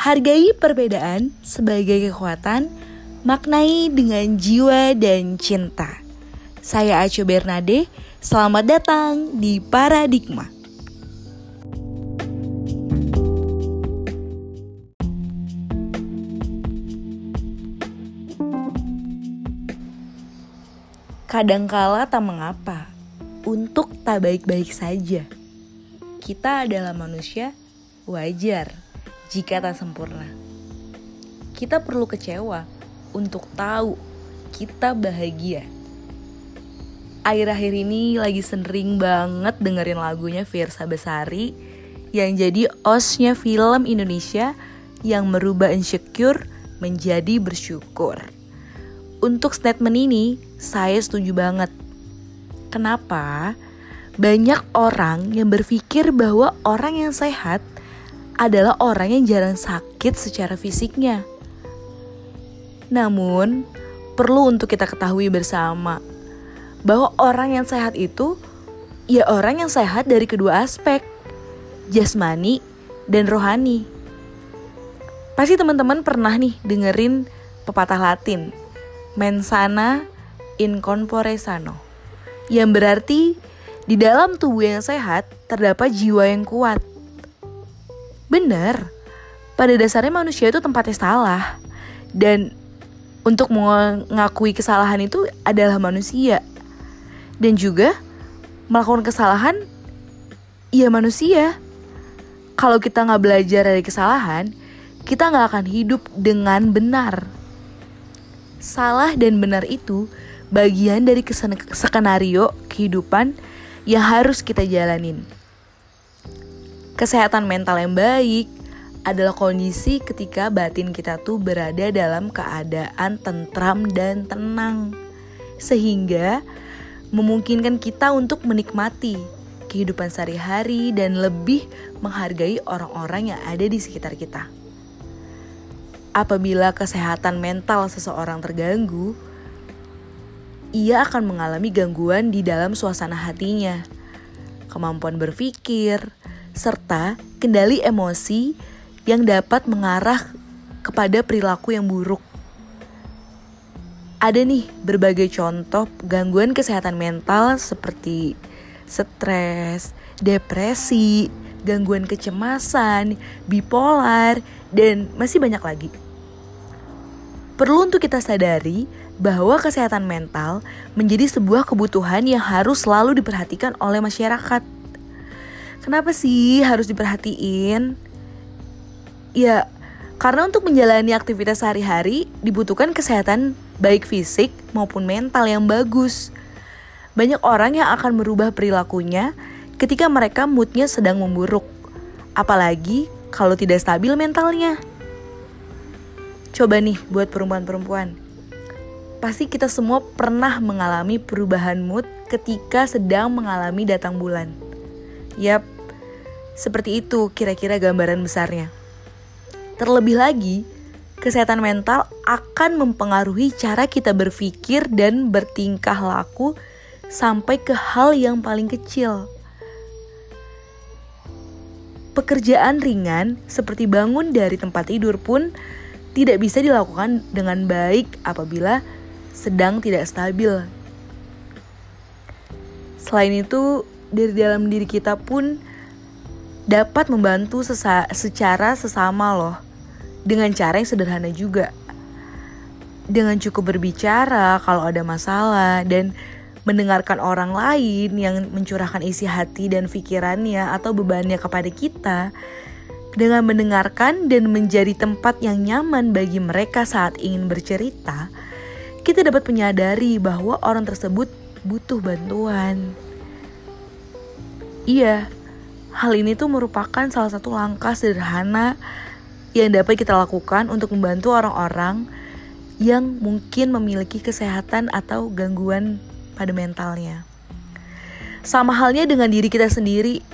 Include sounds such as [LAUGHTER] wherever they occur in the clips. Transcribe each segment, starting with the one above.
Hargai perbedaan sebagai kekuatan, maknai dengan jiwa dan cinta. Saya Aco Bernade, selamat datang di Paradigma. Kadangkala tak mengapa untuk tak baik-baik saja. Kita adalah manusia, wajar jika tak sempurna. Kita perlu kecewa untuk tahu kita bahagia. Akhir-akhir ini lagi sering banget dengerin lagunya Fiersa Besari yang jadi osnya film Indonesia yang merubah insecure menjadi bersyukur. Untuk statement ini, saya setuju banget. Kenapa? Banyak orang yang berpikir bahwa orang yang sehat adalah orang yang jarang sakit secara fisiknya. Namun, perlu untuk kita ketahui bersama bahwa orang yang sehat itu ya orang yang sehat dari kedua aspek, jasmani dan rohani. Pasti teman-teman pernah nih dengerin pepatah Latin, mensana in corpore sano, yang berarti di dalam tubuh yang sehat terdapat jiwa yang kuat. Bener, pada dasarnya manusia itu tempatnya salah. Dan untuk mengakui kesalahan itu adalah manusia. Dan juga melakukan kesalahan ya manusia. Kalau kita nggak belajar dari kesalahan kita nggak akan hidup dengan benar. Salah dan benar itu bagian dari skenario kehidupan yang harus kita jalanin kesehatan mental yang baik adalah kondisi ketika batin kita tuh berada dalam keadaan tentram dan tenang. Sehingga memungkinkan kita untuk menikmati kehidupan sehari-hari dan lebih menghargai orang-orang yang ada di sekitar kita. Apabila kesehatan mental seseorang terganggu, ia akan mengalami gangguan di dalam suasana hatinya, kemampuan berpikir, serta kendali emosi yang dapat mengarah kepada perilaku yang buruk. Ada nih berbagai contoh gangguan kesehatan mental seperti stres, depresi, gangguan kecemasan, bipolar, dan masih banyak lagi. Perlu untuk kita sadari bahwa kesehatan mental menjadi sebuah kebutuhan yang harus selalu diperhatikan oleh masyarakat. Kenapa sih harus diperhatiin? Ya, karena untuk menjalani aktivitas sehari-hari dibutuhkan kesehatan baik fisik maupun mental yang bagus. Banyak orang yang akan merubah perilakunya ketika mereka moodnya sedang memburuk. Apalagi kalau tidak stabil mentalnya. Coba nih buat perempuan-perempuan. Pasti kita semua pernah mengalami perubahan mood ketika sedang mengalami datang bulan. Yap, seperti itu kira-kira gambaran besarnya. Terlebih lagi, kesehatan mental akan mempengaruhi cara kita berpikir dan bertingkah laku sampai ke hal yang paling kecil. Pekerjaan ringan seperti bangun dari tempat tidur pun tidak bisa dilakukan dengan baik apabila sedang tidak stabil. Selain itu, dari dalam diri kita pun dapat membantu sesa secara sesama loh dengan cara yang sederhana juga. Dengan cukup berbicara kalau ada masalah dan mendengarkan orang lain yang mencurahkan isi hati dan pikirannya atau bebannya kepada kita. Dengan mendengarkan dan menjadi tempat yang nyaman bagi mereka saat ingin bercerita, kita dapat menyadari bahwa orang tersebut butuh bantuan. Iya, hal ini tuh merupakan salah satu langkah sederhana yang dapat kita lakukan untuk membantu orang-orang yang mungkin memiliki kesehatan atau gangguan pada mentalnya. Sama halnya dengan diri kita sendiri,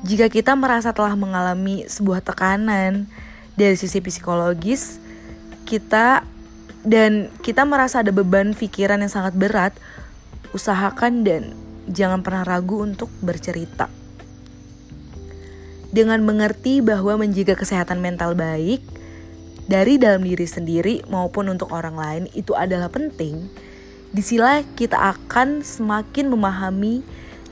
jika kita merasa telah mengalami sebuah tekanan dari sisi psikologis, kita dan kita merasa ada beban pikiran yang sangat berat, usahakan dan jangan pernah ragu untuk bercerita. dengan mengerti bahwa menjaga kesehatan mental baik dari dalam diri sendiri maupun untuk orang lain itu adalah penting, disila kita akan semakin memahami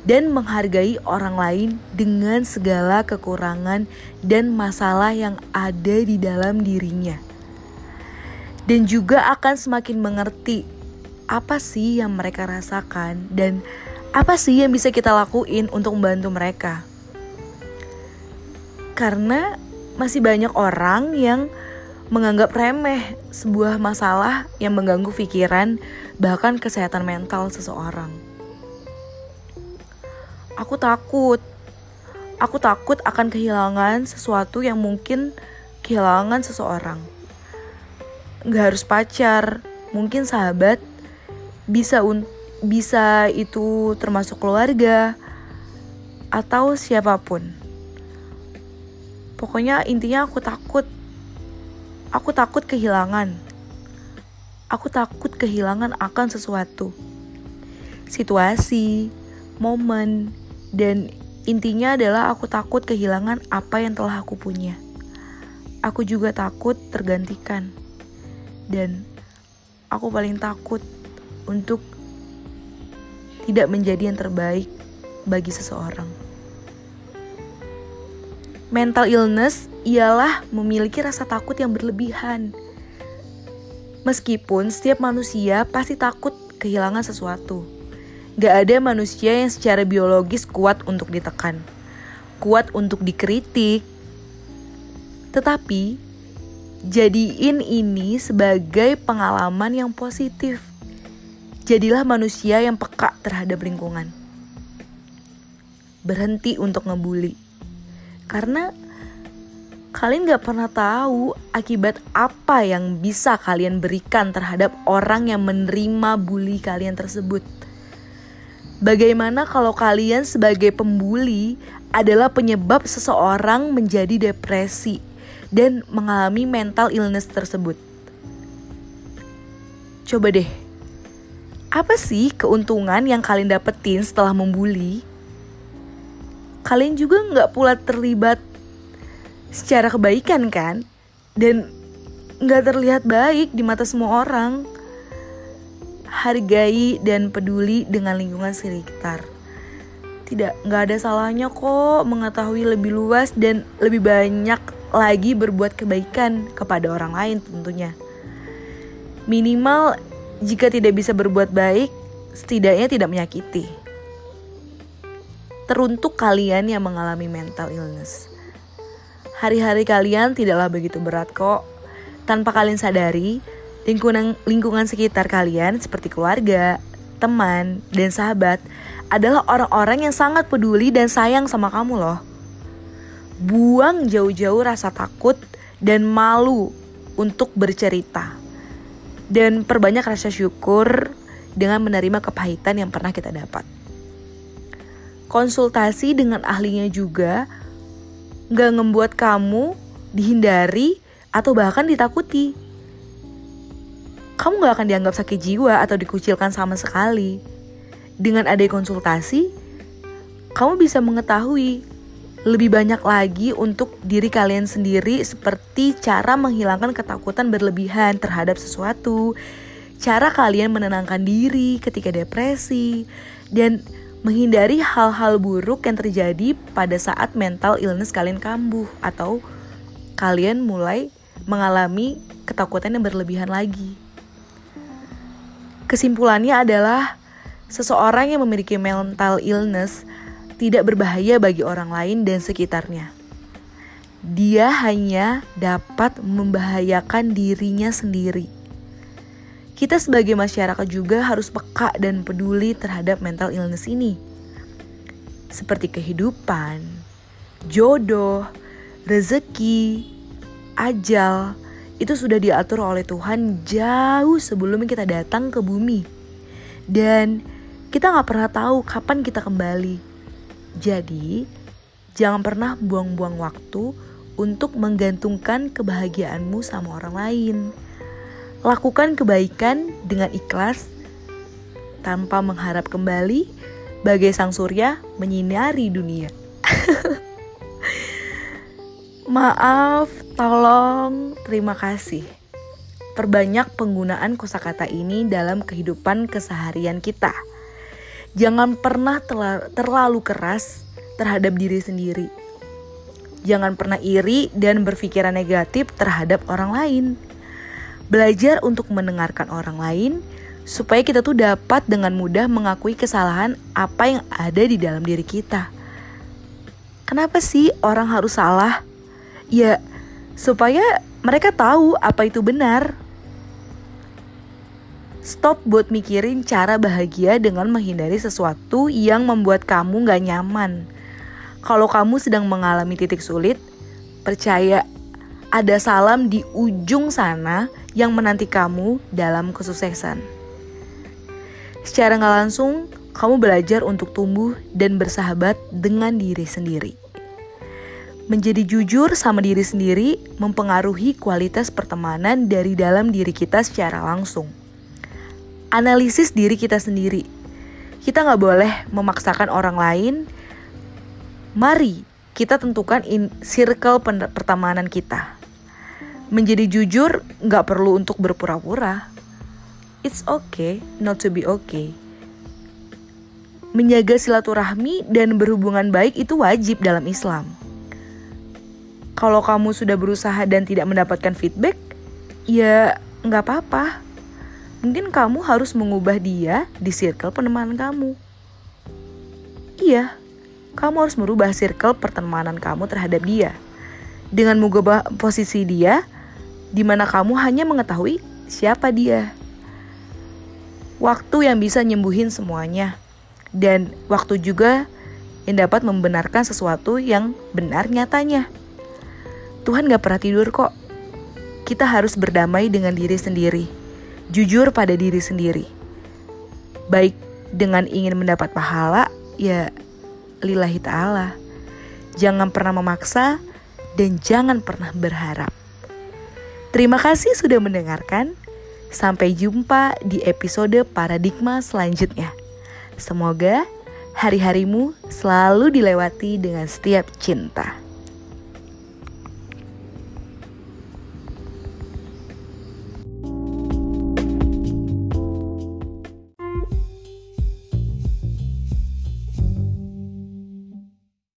dan menghargai orang lain dengan segala kekurangan dan masalah yang ada di dalam dirinya. Dan juga akan semakin mengerti apa sih yang mereka rasakan dan apa sih yang bisa kita lakuin untuk membantu mereka. Karena masih banyak orang yang menganggap remeh sebuah masalah yang mengganggu pikiran, bahkan kesehatan mental seseorang. Aku takut, aku takut akan kehilangan sesuatu yang mungkin kehilangan seseorang. Gak harus pacar, mungkin sahabat, bisa un bisa itu termasuk keluarga atau siapa pun. Pokoknya intinya aku takut Aku takut kehilangan. Aku takut kehilangan akan sesuatu. Situasi, momen, dan intinya adalah aku takut kehilangan apa yang telah aku punya. Aku juga takut tergantikan. Dan aku paling takut untuk tidak menjadi yang terbaik bagi seseorang. Mental illness ialah memiliki rasa takut yang berlebihan. Meskipun setiap manusia pasti takut kehilangan sesuatu. Gak ada manusia yang secara biologis kuat untuk ditekan, kuat untuk dikritik. Tetapi, jadiin ini sebagai pengalaman yang positif. Jadilah manusia yang peka terhadap lingkungan. Berhenti untuk ngebully karena kalian gak pernah tahu akibat apa yang bisa kalian berikan terhadap orang yang menerima bully kalian tersebut. Bagaimana kalau kalian sebagai pembuli adalah penyebab seseorang menjadi depresi dan mengalami mental illness tersebut? Coba deh, apa sih keuntungan yang kalian dapetin setelah membuli? kalian juga nggak pula terlibat secara kebaikan kan? Dan nggak terlihat baik di mata semua orang. Hargai dan peduli dengan lingkungan sekitar. Tidak nggak ada salahnya kok mengetahui lebih luas dan lebih banyak lagi berbuat kebaikan kepada orang lain tentunya. Minimal jika tidak bisa berbuat baik setidaknya tidak menyakiti teruntuk kalian yang mengalami mental illness. Hari-hari kalian tidaklah begitu berat kok. Tanpa kalian sadari, lingkungan lingkungan sekitar kalian seperti keluarga, teman, dan sahabat adalah orang-orang yang sangat peduli dan sayang sama kamu loh. Buang jauh-jauh rasa takut dan malu untuk bercerita. Dan perbanyak rasa syukur dengan menerima kepahitan yang pernah kita dapat konsultasi dengan ahlinya juga nggak ngebuat kamu dihindari atau bahkan ditakuti. Kamu nggak akan dianggap sakit jiwa atau dikucilkan sama sekali. Dengan ada konsultasi, kamu bisa mengetahui lebih banyak lagi untuk diri kalian sendiri seperti cara menghilangkan ketakutan berlebihan terhadap sesuatu, cara kalian menenangkan diri ketika depresi, dan menghindari hal-hal buruk yang terjadi pada saat mental illness kalian kambuh atau kalian mulai mengalami ketakutan yang berlebihan lagi. Kesimpulannya adalah seseorang yang memiliki mental illness tidak berbahaya bagi orang lain dan sekitarnya. Dia hanya dapat membahayakan dirinya sendiri kita sebagai masyarakat juga harus peka dan peduli terhadap mental illness ini. Seperti kehidupan, jodoh, rezeki, ajal, itu sudah diatur oleh Tuhan jauh sebelum kita datang ke bumi. Dan kita gak pernah tahu kapan kita kembali. Jadi, jangan pernah buang-buang waktu untuk menggantungkan kebahagiaanmu sama orang lain. Lakukan kebaikan dengan ikhlas tanpa mengharap kembali bagai sang surya menyinari dunia. [LAUGHS] Maaf, tolong, terima kasih. Perbanyak penggunaan kosakata ini dalam kehidupan keseharian kita. Jangan pernah terlalu keras terhadap diri sendiri. Jangan pernah iri dan berpikiran negatif terhadap orang lain. Belajar untuk mendengarkan orang lain supaya kita tuh dapat dengan mudah mengakui kesalahan apa yang ada di dalam diri kita. Kenapa sih orang harus salah? Ya, supaya mereka tahu apa itu benar. Stop buat mikirin cara bahagia dengan menghindari sesuatu yang membuat kamu gak nyaman. Kalau kamu sedang mengalami titik sulit, percaya ada salam di ujung sana yang menanti kamu dalam kesuksesan. Secara gak langsung, kamu belajar untuk tumbuh dan bersahabat dengan diri sendiri. Menjadi jujur sama diri sendiri mempengaruhi kualitas pertemanan dari dalam diri kita secara langsung. Analisis diri kita sendiri. Kita nggak boleh memaksakan orang lain. Mari kita tentukan in circle pertemanan kita. Menjadi jujur nggak perlu untuk berpura-pura. It's okay not to be okay. Menjaga silaturahmi dan berhubungan baik itu wajib dalam Islam kalau kamu sudah berusaha dan tidak mendapatkan feedback, ya nggak apa-apa. Mungkin kamu harus mengubah dia di circle pertemanan kamu. Iya, kamu harus merubah circle pertemanan kamu terhadap dia. Dengan mengubah posisi dia, di mana kamu hanya mengetahui siapa dia. Waktu yang bisa nyembuhin semuanya. Dan waktu juga yang dapat membenarkan sesuatu yang benar nyatanya. Tuhan gak pernah tidur kok. Kita harus berdamai dengan diri sendiri, jujur pada diri sendiri. Baik dengan ingin mendapat pahala, ya lillahi ta'ala. Jangan pernah memaksa dan jangan pernah berharap. Terima kasih sudah mendengarkan. Sampai jumpa di episode paradigma selanjutnya. Semoga hari-harimu selalu dilewati dengan setiap cinta.